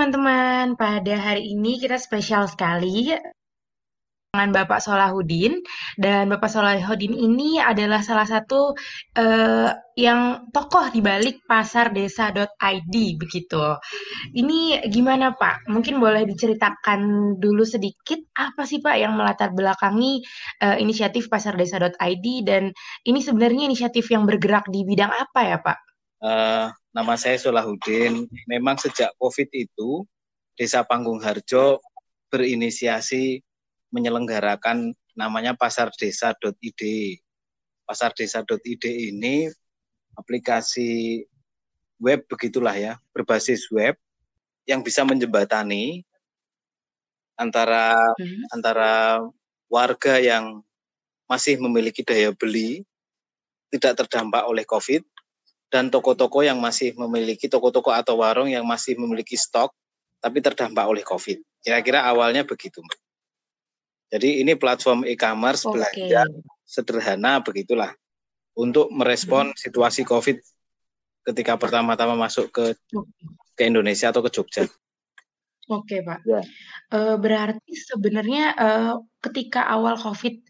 Teman-teman, pada hari ini kita spesial sekali dengan Bapak Solahuddin dan Bapak Solahuddin ini adalah salah satu eh, yang tokoh di balik pasardesa.id begitu. Ini gimana Pak? Mungkin boleh diceritakan dulu sedikit apa sih Pak yang melatar belakangi eh, inisiatif pasardesa.id dan ini sebenarnya inisiatif yang bergerak di bidang apa ya Pak? Uh, nama saya Solahuddin. Memang sejak COVID itu, Desa Panggung Harjo berinisiasi menyelenggarakan namanya pasardesa.id. Pasardesa.id ini aplikasi web begitulah ya, berbasis web yang bisa menjembatani antara hmm. antara warga yang masih memiliki daya beli tidak terdampak oleh COVID dan toko-toko yang masih memiliki toko-toko atau warung yang masih memiliki stok tapi terdampak oleh COVID. Kira-kira awalnya begitu, Mbak. Jadi ini platform e-commerce okay. belanja sederhana begitulah untuk merespon hmm. situasi COVID ketika pertama-tama masuk ke ke Indonesia atau ke Jogja. Oke, Pak. Ya. Uh, berarti sebenarnya uh, ketika awal COVID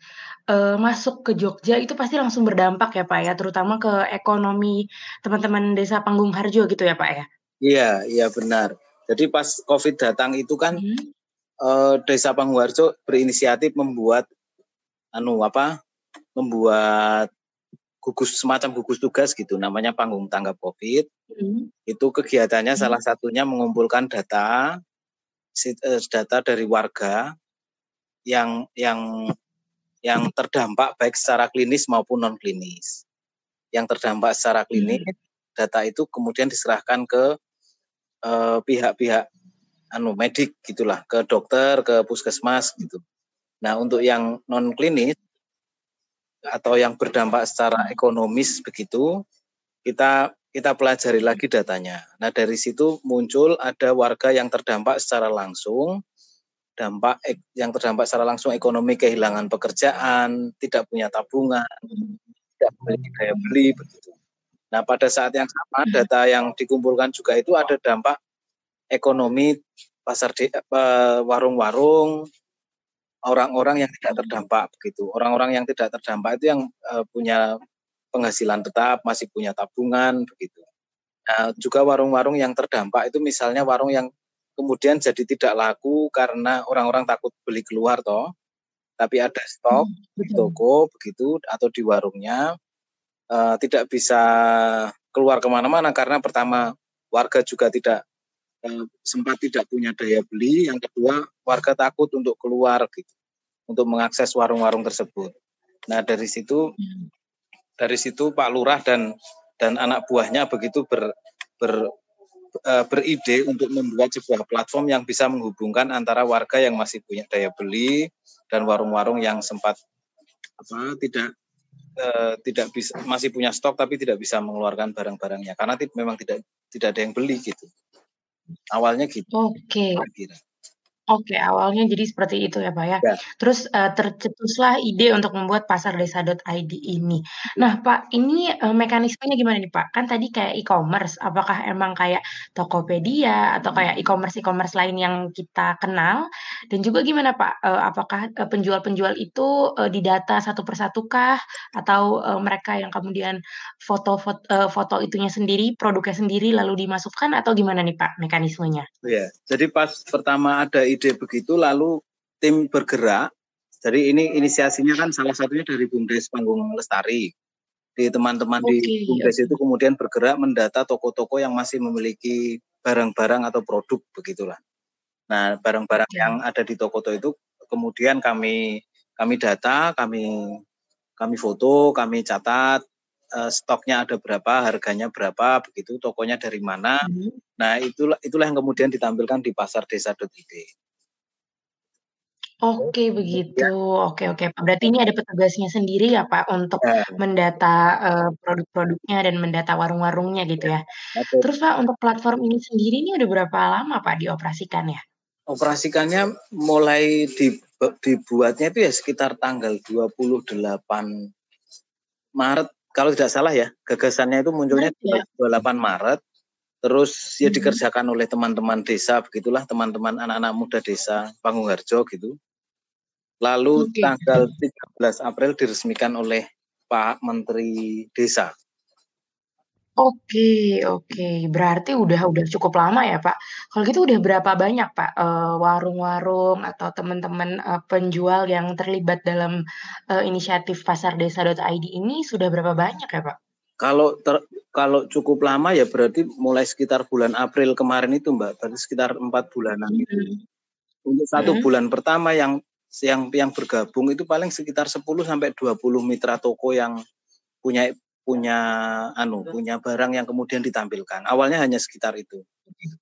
uh, masuk ke Jogja itu pasti langsung berdampak ya, Pak ya, terutama ke ekonomi teman-teman Desa Panggung Harjo gitu ya, Pak ya? Iya, iya benar. Jadi pas COVID datang itu kan hmm. uh, Desa Panggung Harjo berinisiatif membuat anu apa? Membuat gugus semacam gugus tugas gitu namanya panggung tanggap covid hmm. itu kegiatannya hmm. salah satunya mengumpulkan data Eh, data dari warga yang yang yang terdampak baik secara klinis maupun non klinis. Yang terdampak secara klinis, hmm. data itu kemudian diserahkan ke eh, pihak-pihak anu medik gitulah, ke dokter, ke puskesmas gitu. Nah, untuk yang non klinis atau yang berdampak secara ekonomis begitu, kita kita pelajari lagi datanya. Nah, dari situ muncul ada warga yang terdampak secara langsung, dampak yang terdampak secara langsung ekonomi kehilangan pekerjaan, tidak punya tabungan, tidak memiliki daya beli begitu. Nah, pada saat yang sama data yang dikumpulkan juga itu ada dampak ekonomi pasar di, warung-warung orang-orang yang tidak terdampak begitu. Orang-orang yang tidak terdampak itu yang uh, punya penghasilan tetap, masih punya tabungan begitu. Nah, juga warung-warung yang terdampak itu misalnya warung yang kemudian jadi tidak laku karena orang-orang takut beli keluar toh, tapi ada stok hmm, di toko begitu atau di warungnya. Uh, tidak bisa keluar ke mana-mana karena pertama warga juga tidak uh, sempat tidak punya daya beli, yang kedua warga takut untuk keluar gitu, untuk mengakses warung-warung tersebut. Nah dari situ hmm. dari situ Pak Lurah dan dan anak buahnya begitu ber, ber uh, beride untuk membuat sebuah platform yang bisa menghubungkan antara warga yang masih punya daya beli dan warung-warung yang sempat apa tidak uh, tidak bisa masih punya stok tapi tidak bisa mengeluarkan barang-barangnya. Karena memang tidak tidak ada yang beli gitu. Awalnya gitu. Oke. Okay. Oke, awalnya jadi seperti itu ya, Pak, ya. Ya. Terus, uh, tercetuslah ide untuk membuat pasardesa.id ini. Nah, Pak, ini, uh, mekanismenya gimana nih, Pak? Kan tadi kayak e-commerce, apakah emang kayak Tokopedia atau kayak e-commerce e-commerce lain yang kita kenal? Dan juga gimana, Pak, uh, apakah, penjual-penjual itu, uh, didata satu persatu kah? Atau, uh, mereka yang kemudian foto foto uh, foto itunya sendiri, produknya sendiri lalu dimasukkan atau gimana nih, Pak, mekanismenya? Iya, jadi pas pertama ada ide begitu lalu tim bergerak. Jadi ini inisiasinya kan salah satunya dari Bumdes Panggung Lestari. Di teman-teman okay, di Bumdes itu kemudian bergerak mendata toko-toko yang masih memiliki barang-barang atau produk begitulah. Nah, barang-barang okay. yang ada di toko-toko itu kemudian kami kami data, kami kami foto, kami catat uh, stoknya ada berapa, harganya berapa, begitu tokonya dari mana. Hmm. Nah, itulah itulah yang kemudian ditampilkan di pasar desa.id. Oke begitu, ya. oke oke Pak. Berarti ini ada petugasnya sendiri ya Pak untuk ya. mendata uh, produk-produknya dan mendata warung-warungnya gitu ya. ya. Terus Pak untuk platform ini sendiri ini udah berapa lama Pak dioperasikan ya? Operasikannya mulai di, dibuatnya itu ya sekitar tanggal 28 Maret kalau tidak salah ya gagasannya itu munculnya ya. 28 Maret terus ya dikerjakan oleh teman-teman desa begitulah teman-teman anak-anak muda desa Pangungharjo gitu lalu okay. tanggal 13 April diresmikan oleh Pak Menteri Desa Oke oke, berarti udah udah cukup lama ya, Pak. Kalau gitu udah berapa banyak, Pak, uh, warung-warung atau teman-teman, uh, penjual yang terlibat dalam, uh, inisiatif pasardesa.id ini sudah berapa banyak ya, Pak? Kalau ter kalau cukup lama ya berarti mulai sekitar bulan April kemarin itu, Mbak, berarti sekitar empat bulanan. -hmm. Untuk satu -hmm. bulan pertama yang yang yang bergabung itu paling sekitar 10 sampai 20 mitra toko yang punya punya anu punya barang yang kemudian ditampilkan. Awalnya hanya sekitar itu.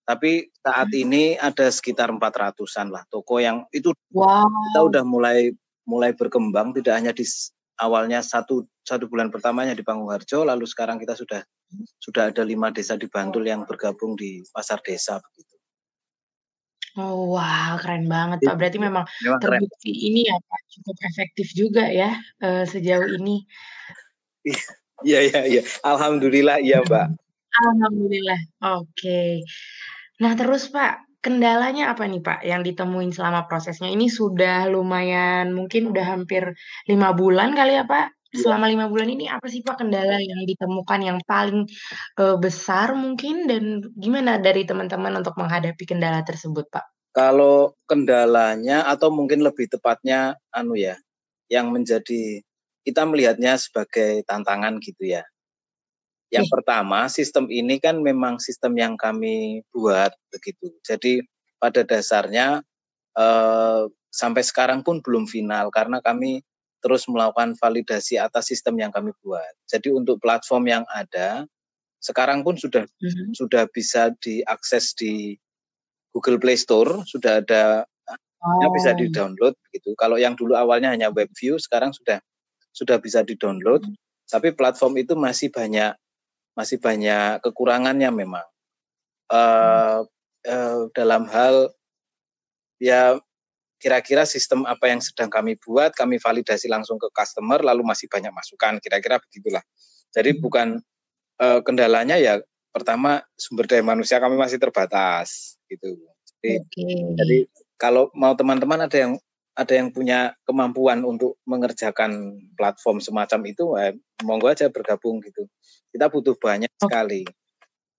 Tapi saat hmm. ini ada sekitar 400-an lah toko yang itu wow. kita udah mulai mulai berkembang tidak hanya di awalnya satu satu bulan pertamanya di Pangungharjo lalu sekarang kita sudah sudah ada lima desa di Bantul yang bergabung di pasar desa begitu. Oh, wah keren banget Pak. Berarti memang, memang terbukti keren. ini ya Pak cukup efektif juga ya uh, sejauh ini. Iya. Iya iya iya. Alhamdulillah iya, Mbak. Alhamdulillah. Oke. Nah, terus Pak, kendalanya apa nih Pak yang ditemuin selama prosesnya? Ini sudah lumayan mungkin udah hampir lima bulan kali ya Pak? Iya. Selama lima bulan ini apa sih Pak kendala yang ditemukan yang paling, uh, besar mungkin dan gimana dari teman-teman untuk menghadapi kendala tersebut, Pak? Kalau kendalanya atau mungkin lebih tepatnya anu ya, yang menjadi kita melihatnya sebagai tantangan gitu ya. Yang hmm. pertama, sistem ini kan memang sistem yang kami buat begitu. Jadi pada dasarnya eh, sampai sekarang pun belum final karena kami terus melakukan validasi atas sistem yang kami buat. Jadi untuk platform yang ada sekarang pun sudah hmm. sudah bisa diakses di Google Play Store, sudah ada oh. bisa di-download gitu. Kalau yang dulu awalnya hanya web view, sekarang sudah sudah bisa di-download, hmm. tapi platform itu masih banyak masih banyak kekurangannya memang. Uh, uh, dalam hal ya kira-kira sistem apa yang sedang kami buat, kami validasi langsung ke customer, lalu masih banyak masukan, kira-kira begitulah. Jadi hmm. bukan uh, kendalanya ya pertama sumber daya manusia kami masih terbatas gitu. Jadi, okay. jadi kalau mau teman-teman ada yang ada yang punya kemampuan untuk mengerjakan platform semacam itu, eh, monggo aja bergabung gitu. Kita butuh banyak sekali.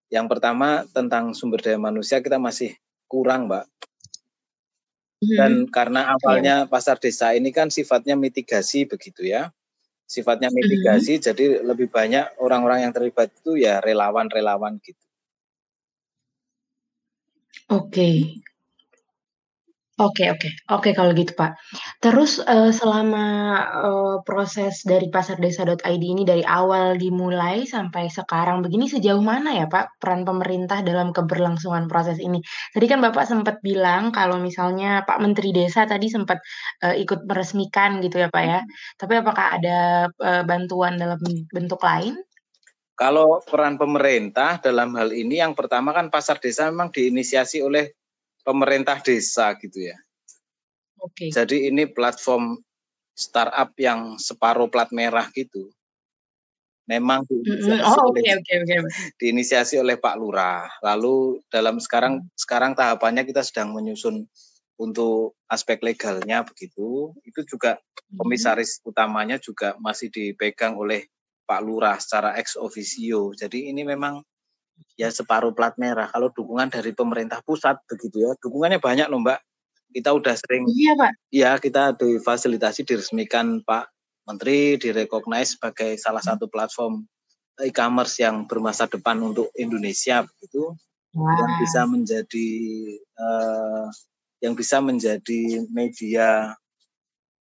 Yang pertama tentang sumber daya manusia kita masih kurang, Mbak. Hmm. Dan karena iya. awalnya pasar desa ini kan sifatnya mitigasi begitu ya. Sifatnya mitigasi, hmm. jadi lebih banyak orang-orang yang terlibat itu ya relawan-relawan gitu. Oke. Oke oke oke kalau gitu, Pak. Terus, uh, selama, uh, proses dari pasardesa.id ini dari awal dimulai sampai sekarang begini, sejauh mana ya, Pak, peran pemerintah dalam keberlangsungan proses ini? Tadi kan Bapak sempat bilang kalau misalnya Pak Menteri Desa tadi sempat, uh, ikut meresmikan gitu ya, Pak, ya. Tapi apakah ada, uh, bantuan dalam bentuk lain? Kalau peran pemerintah dalam hal ini yang pertama kan pasar desa memang diinisiasi oleh pemerintah desa gitu ya. Oke. Okay. Jadi ini platform startup yang separuh plat merah gitu. Memang diinisiasi, oh, okay, oleh, okay, okay. diinisiasi oleh Pak Lurah. Lalu dalam sekarang hmm. sekarang tahapannya kita sedang menyusun untuk aspek legalnya begitu. Itu juga hmm. komisaris utamanya juga masih dipegang oleh Pak Lurah secara ex officio. Jadi ini memang ya separuh plat merah. Kalau dukungan dari pemerintah pusat begitu ya, dukungannya banyak loh Mbak. Kita udah sering, iya Pak. Ya kita difasilitasi diresmikan Pak Menteri, direcognize sebagai salah satu platform e-commerce yang bermasa depan untuk Indonesia begitu, wow. yang bisa menjadi uh, yang bisa menjadi media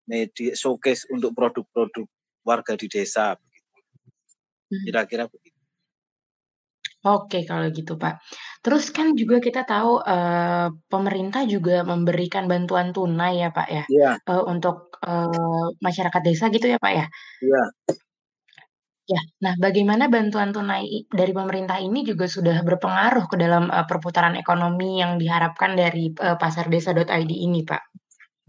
media showcase untuk produk-produk warga di desa begitu. Hmm. Kira-kira begitu. Oke kalau gitu, Pak. Terus kan juga kita tahu, uh, pemerintah juga memberikan bantuan tunai ya, Pak, ya? Iya. Uh, untuk, uh, masyarakat desa gitu ya, Pak, ya? Iya. Ya. Nah, bagaimana bantuan tunai dari pemerintah ini juga sudah berpengaruh ke dalam, uh, perputaran ekonomi yang diharapkan dari, uh, pasardesa.id ini, Pak?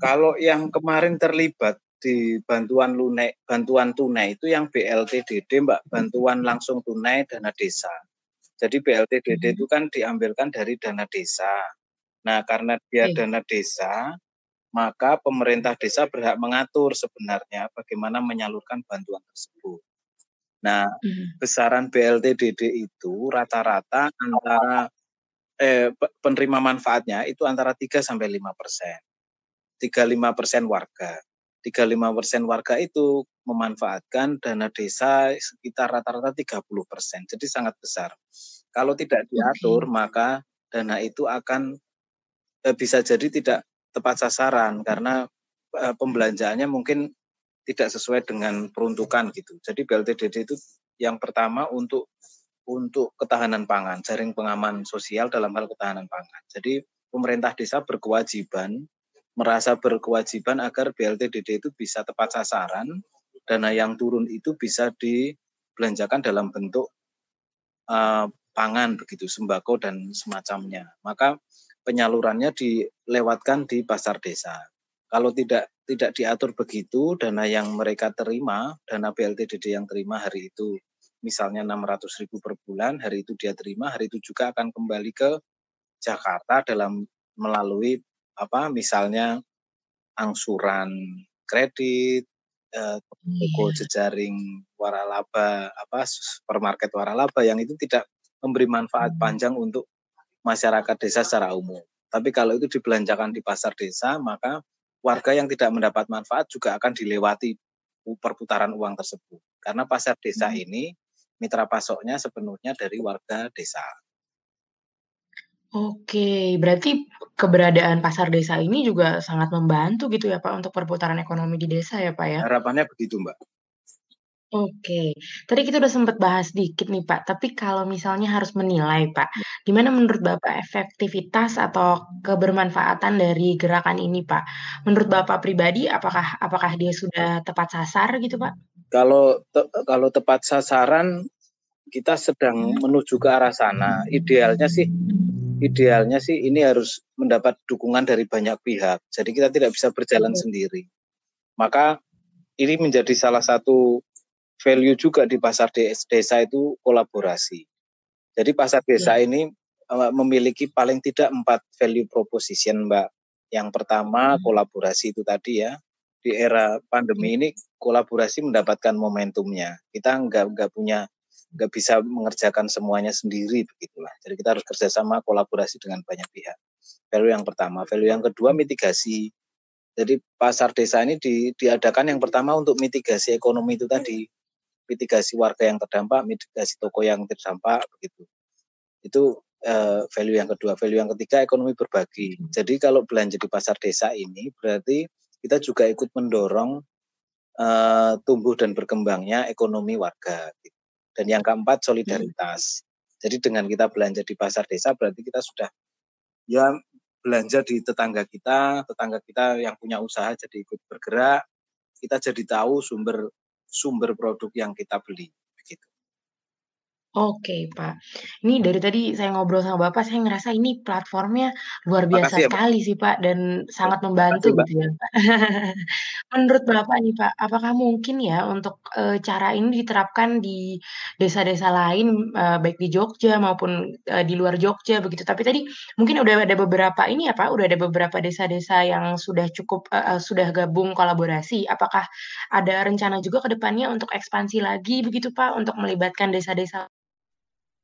Kalau yang kemarin terlibat di bantuan lunai bantuan tunai itu yang BLTDD, Mbak, bantuan langsung tunai dana desa. Jadi BLTDD hmm. itu kan diambilkan dari dana desa. Nah, karena dia dana desa, maka pemerintah desa berhak mengatur sebenarnya bagaimana menyalurkan bantuan tersebut. Nah, hmm. besaran BLTDD itu rata-rata antara eh, penerima manfaatnya itu antara 3 sampai 5 persen. 35 persen warga. 35 persen warga itu memanfaatkan dana desa sekitar rata-rata 30 persen. Jadi sangat besar. Kalau tidak diatur, okay. maka dana itu akan eh, bisa jadi tidak tepat sasaran karena eh, pembelanjaannya mungkin tidak sesuai dengan peruntukan gitu. Jadi BLTDD itu yang pertama untuk untuk ketahanan pangan, jaring pengaman sosial dalam hal ketahanan pangan. Jadi pemerintah desa berkewajiban merasa berkewajiban agar BLTDD itu bisa tepat sasaran, dana yang turun itu bisa dibelanjakan dalam bentuk uh, pangan begitu, sembako dan semacamnya. Maka penyalurannya dilewatkan di pasar desa. Kalau tidak tidak diatur begitu, dana yang mereka terima, dana BLTDD yang terima hari itu, misalnya 600 ribu per bulan, hari itu dia terima, hari itu juga akan kembali ke Jakarta dalam melalui apa misalnya angsuran kredit eh, toko iya. jejaring waralaba apa supermarket waralaba yang itu tidak memberi manfaat hmm. panjang untuk masyarakat desa secara umum. Tapi kalau itu dibelanjakan di pasar desa, maka warga yang tidak mendapat manfaat juga akan dilewati perputaran uang tersebut. Karena pasar desa hmm. ini mitra pasoknya sepenuhnya dari warga desa. Oke, berarti keberadaan pasar desa ini juga sangat membantu gitu ya Pak untuk perputaran ekonomi di desa ya Pak ya? Harapannya begitu Mbak. Oke, tadi kita udah sempat bahas dikit nih Pak, tapi kalau misalnya harus menilai Pak, gimana menurut Bapak efektivitas atau kebermanfaatan dari gerakan ini Pak? Menurut Bapak pribadi, apakah apakah dia sudah tepat sasar gitu Pak? Kalau te kalau tepat sasaran, kita sedang menuju ke arah sana. Idealnya sih idealnya sih ini harus mendapat dukungan dari banyak pihak. Jadi kita tidak bisa berjalan hmm. sendiri. Maka ini menjadi salah satu value juga di pasar desa itu kolaborasi. Jadi pasar desa ya. ini uh, memiliki paling tidak empat value proposition, Mbak. Yang pertama hmm. kolaborasi itu tadi ya. Di era pandemi hmm. ini kolaborasi mendapatkan momentumnya. Kita nggak nggak punya nggak bisa mengerjakan semuanya sendiri begitulah. Jadi kita harus kerjasama kolaborasi dengan banyak pihak. Value yang pertama, value yang kedua mitigasi. Jadi pasar desa ini di, diadakan yang pertama untuk mitigasi ekonomi itu tadi, mitigasi warga yang terdampak, mitigasi toko yang terdampak begitu. Itu uh, value yang kedua. Value yang ketiga ekonomi berbagi. Jadi kalau belanja di pasar desa ini berarti kita juga ikut mendorong uh, tumbuh dan berkembangnya ekonomi warga. Gitu. Dan yang keempat solidaritas. Hmm. Jadi dengan kita belanja di pasar desa berarti kita sudah ya belanja di tetangga kita, tetangga kita yang punya usaha jadi ikut bergerak, kita jadi tahu sumber sumber produk yang kita beli. Oke, Pak. Ini dari tadi saya ngobrol sama Bapak, saya ngerasa ini platformnya luar biasa Makasih ya, sekali sih, Pak, dan sangat membantu Makasih, gitu ya, Pak. Menurut Bapak nih, Pak, apakah mungkin ya untuk, uh, cara ini diterapkan di desa-desa lain, uh, baik di Jogja maupun, uh, di luar Jogja begitu. Tapi tadi mungkin udah ada beberapa ini ya, Pak, udah ada beberapa desa-desa yang sudah cukup, uh, uh, sudah gabung kolaborasi. Apakah ada rencana juga ke depannya untuk ekspansi lagi begitu, Pak, untuk melibatkan desa-desa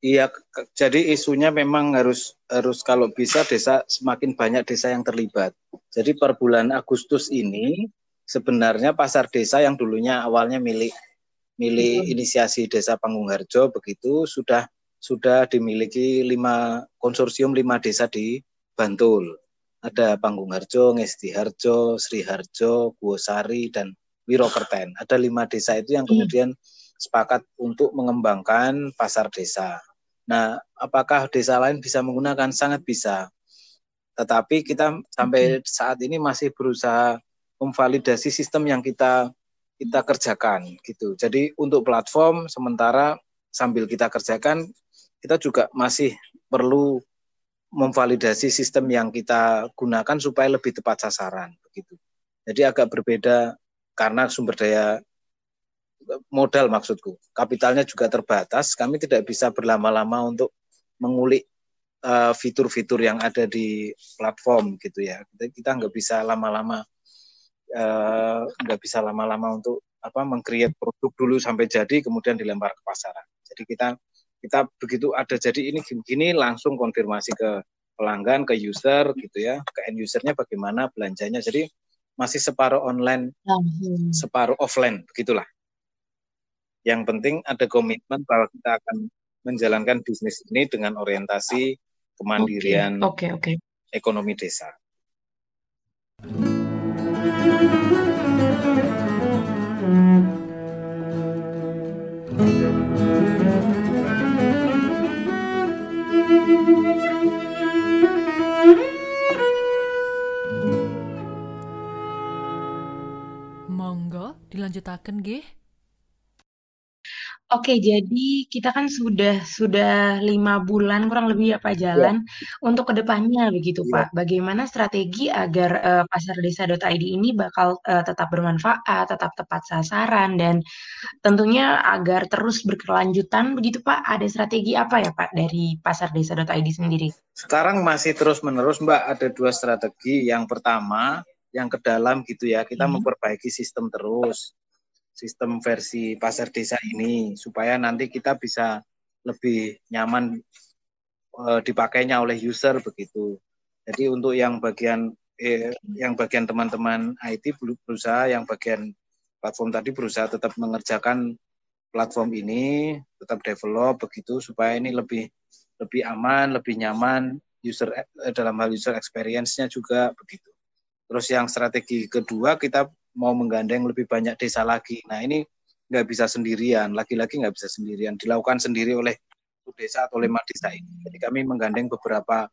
Iya, jadi isunya memang harus harus kalau bisa desa semakin banyak desa yang terlibat. Jadi per bulan Agustus ini sebenarnya pasar desa yang dulunya awalnya milik milik hmm. inisiasi Desa Panggung Harjo begitu sudah sudah dimiliki lima konsorsium lima desa di Bantul. Ada Panggung Harjo, Ngesti Harjo, Sri Harjo, Buosari dan Wirokerten. Ada lima desa itu yang hmm. Sepakat untuk mengembangkan pasar desa. Nah, apakah desa lain bisa menggunakan? Sangat bisa. Tetapi kita sampai saat ini masih berusaha memvalidasi sistem yang kita kita kerjakan gitu. Jadi untuk platform sementara sambil kita kerjakan kita juga masih perlu memvalidasi sistem yang kita gunakan supaya lebih tepat sasaran begitu. Jadi agak berbeda karena sumber daya modal maksudku. Kapitalnya juga terbatas, kami tidak bisa berlama-lama untuk mengulik fitur fitur-fitur yang ada di platform gitu ya. Kita nggak bisa lama-lama nggak uh, bisa lama-lama untuk apa mengcreate produk dulu sampai jadi kemudian dilempar ke pasaran. Jadi kita kita begitu ada jadi ini gini langsung konfirmasi ke pelanggan ke user gitu ya ke end usernya bagaimana belanjanya jadi masih separuh online separuh offline begitulah yang penting ada komitmen bahwa kita akan menjalankan bisnis ini dengan orientasi kemandirian okay. Okay, okay. ekonomi desa. Monggo dilanjutakan gih. Oke, jadi kita kan sudah sudah lima bulan kurang lebih ya Pak jalan untuk ke depannya begitu Iya. Pak. Bagaimana strategi agar uh, pasardesa.id ini bakal uh, tetap bermanfaat, tetap tepat sasaran dan tentunya agar terus berkelanjutan begitu Pak. Ada strategi apa ya Pak dari pasardesa.id sendiri? Sekarang masih terus menerus Mbak ada dua strategi. Yang pertama yang ke dalam gitu ya kita Hmm. memperbaiki sistem terus sistem versi pasar desa ini supaya nanti kita bisa lebih nyaman uh, dipakainya oleh user begitu. Jadi untuk yang bagian eh, yang bagian teman-teman IT berusaha yang bagian platform tadi berusaha tetap mengerjakan platform ini, tetap develop begitu supaya ini lebih lebih aman, lebih nyaman user eh, dalam hal user experience-nya juga begitu. Terus yang strategi kedua kita mau menggandeng lebih banyak desa lagi. Nah ini nggak bisa sendirian, lagi-lagi nggak bisa sendirian, dilakukan sendiri oleh desa atau lima desa ini. Jadi kami menggandeng beberapa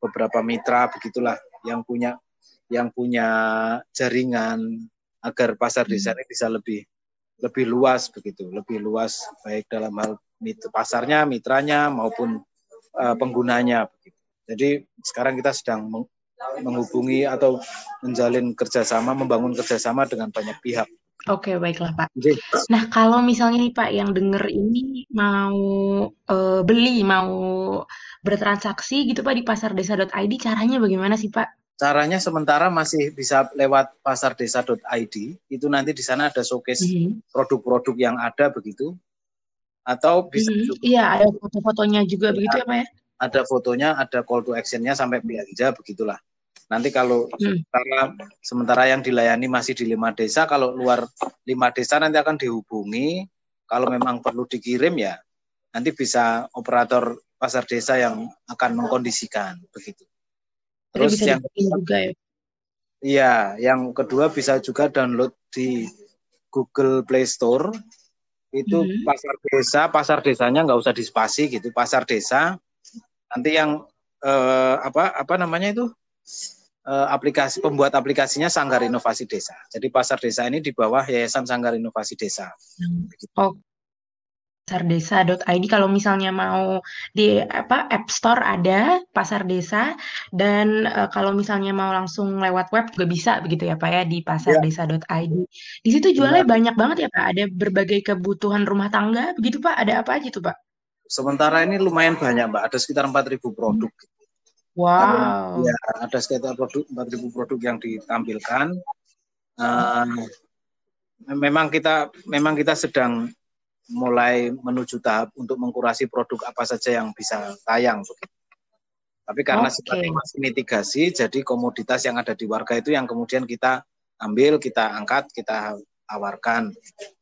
beberapa mitra begitulah yang punya yang punya jaringan agar pasar desa ini bisa lebih lebih luas begitu, lebih luas baik dalam hal mit pasarnya, mitranya maupun uh, penggunanya begitu. Jadi sekarang kita sedang menghubungi atau menjalin kerjasama, membangun kerjasama dengan banyak pihak. Oke, baiklah Pak. Jadi, nah, kalau misalnya nih Pak yang denger ini mau uh, beli, mau bertransaksi gitu Pak di pasardesa.id, caranya bagaimana sih Pak? Caranya sementara masih bisa lewat pasardesa.id. Itu nanti di sana ada showcase mm-hmm. produk-produk yang ada begitu. Atau bisa mm-hmm. juga. Iya, ada foto-fotonya juga ya, begitu ya Pak ya? Ada fotonya, ada call to action-nya sampai belanja begitulah. Nanti kalau hmm. sementara, sementara yang dilayani masih di lima desa, kalau luar lima desa nanti akan dihubungi. Kalau memang perlu dikirim ya, nanti bisa operator pasar desa yang akan mengkondisikan begitu. Terus bisa yang juga ya? Iya, yang kedua bisa juga download di Google Play Store. Itu hmm. pasar desa, pasar desanya nggak usah dispasi gitu, pasar desa. Nanti yang eh, apa apa namanya itu aplikasi pembuat aplikasinya Sanggar Inovasi Desa. Jadi Pasar Desa ini di bawah Yayasan Sanggar Inovasi Desa. Oh. Pasardesa.id kalau misalnya mau di apa App Store ada Pasar Desa dan uh, kalau misalnya mau langsung lewat web juga bisa begitu ya Pak ya di pasardesa.id. Di situ jualnya Benar. banyak banget ya Pak. Ada berbagai kebutuhan rumah tangga begitu Pak. Ada apa aja tuh Pak? Sementara ini lumayan banyak Mbak. Ada sekitar 4.000 produk. Hmm. Wow. Ya, ada sekitar produk 4.000 produk yang ditampilkan. Uh, memang kita memang kita sedang mulai menuju tahap untuk mengkurasi produk apa saja yang bisa tayang. Tapi karena okay. sifatnya masih mitigasi, jadi komoditas yang ada di warga itu yang kemudian kita ambil, kita angkat, kita tawarkan.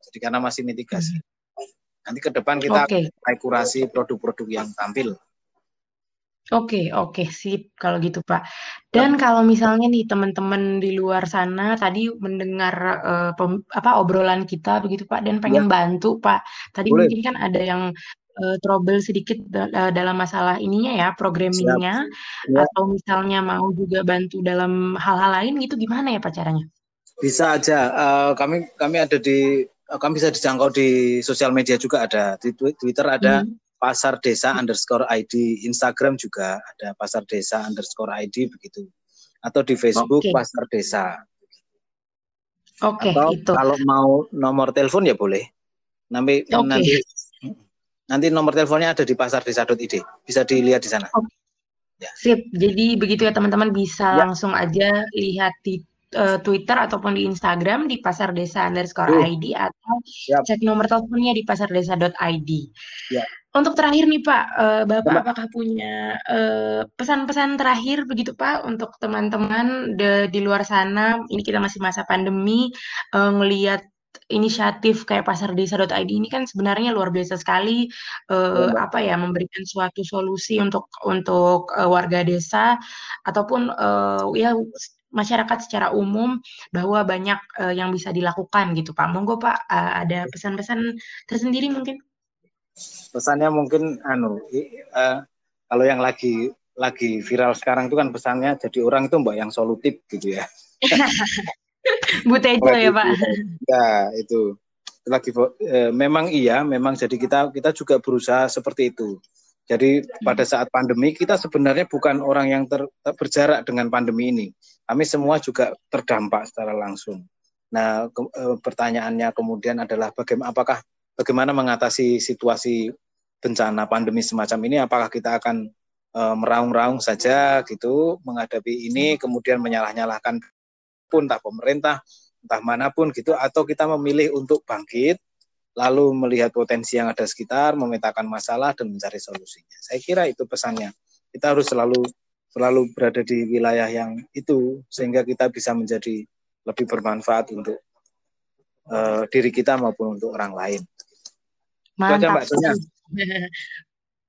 Jadi karena masih mitigasi. Hmm. Nanti ke depan kita okay. kurasi produk-produk yang tampil. Oke, oke, sip kalau gitu, Pak. Dan kalau misalnya nih teman-teman di luar sana tadi mendengar uh, pem, apa obrolan kita begitu, Pak, dan pengen ya. bantu, Pak. Tadi Boleh. mungkin kan ada yang uh, trouble sedikit da dalam masalah ininya ya, programmingnya, ya. atau misalnya mau juga bantu dalam hal-hal lain gitu, gimana ya, Pak caranya? Bisa aja. Uh, kami kami ada di kami bisa dijangkau di sosial media juga ada di Twitter ada. Hmm pasar desa underscore ID Instagram juga ada pasar desa underscore ID begitu atau di Facebook okay. pasar desa Oke okay, atau itu kalau mau nomor telepon ya boleh nanti okay. nanti Nanti nomor teleponnya ada di pasar desa.id. Bisa dilihat di sana. Oke. Ya. Sip. Jadi begitu ya teman-teman bisa ya. langsung aja lihat di uh, Twitter ataupun di Instagram di pasar desa underscore uh. ID atau ya. cek nomor teleponnya di pasardesa.id. Ya. Untuk terakhir nih Pak, uh, Bapak Bapak apakah punya uh, pesan-pesan terakhir begitu Pak untuk teman-teman di luar sana? Ini kita masih masa pandemi, uh, ngelihat inisiatif kayak pasardesa.id ini kan sebenarnya luar biasa sekali uh, apa ya memberikan suatu solusi untuk untuk uh, warga desa ataupun uh, ya masyarakat secara umum bahwa banyak uh, yang bisa dilakukan gitu Pak. Monggo Pak uh, ada pesan-pesan tersendiri mungkin. Pesannya mungkin anu uh, kalau yang lagi lagi viral sekarang itu kan pesannya jadi orang itu mbak yang solutif gitu ya. Bu Tejo ya Pak. Ya itu lagi eh, memang iya, memang jadi kita kita juga berusaha seperti itu. Jadi pada hmm. saat pandemi kita sebenarnya bukan orang yang ter, ter, berjarak dengan pandemi ini. Kami semua juga terdampak secara langsung. Nah, ke, e, pertanyaannya kemudian adalah bagaimana apakah bagaimana mengatasi situasi bencana pandemi semacam ini? Apakah kita akan e, meraung-raung saja gitu menghadapi ini, kemudian menyalah-nyalahkan pun entah pemerintah, entah mana pun gitu, atau kita memilih untuk bangkit, lalu melihat potensi yang ada sekitar, memetakan masalah dan mencari solusinya. Saya kira itu pesannya. Kita harus selalu selalu berada di wilayah yang itu sehingga kita bisa menjadi lebih bermanfaat untuk uh, diri kita maupun untuk orang lain. Mantap. Itu aja Mbak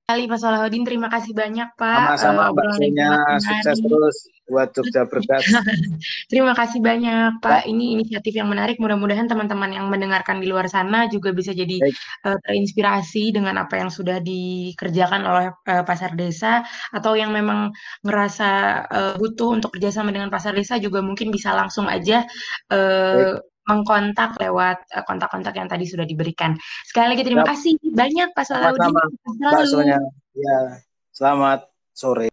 kali Pak Salahuddin. Terima kasih banyak Pak. Sama-sama uh, Mbak. Sukses terus buat Jogja Berdas. Terima kasih banyak Pak. Ini inisiatif yang menarik. Mudah-mudahan teman-teman yang mendengarkan di luar sana juga bisa jadi uh, terinspirasi dengan apa yang sudah dikerjakan oleh uh, pasar desa atau yang memang ngerasa uh, butuh untuk kerjasama dengan pasar desa juga mungkin bisa langsung aja uh, mengkontak lewat uh, kontak-kontak yang tadi sudah diberikan. Sekali lagi terima kasih banyak Pak Salahuddin. Selamat Ya, selamat sore.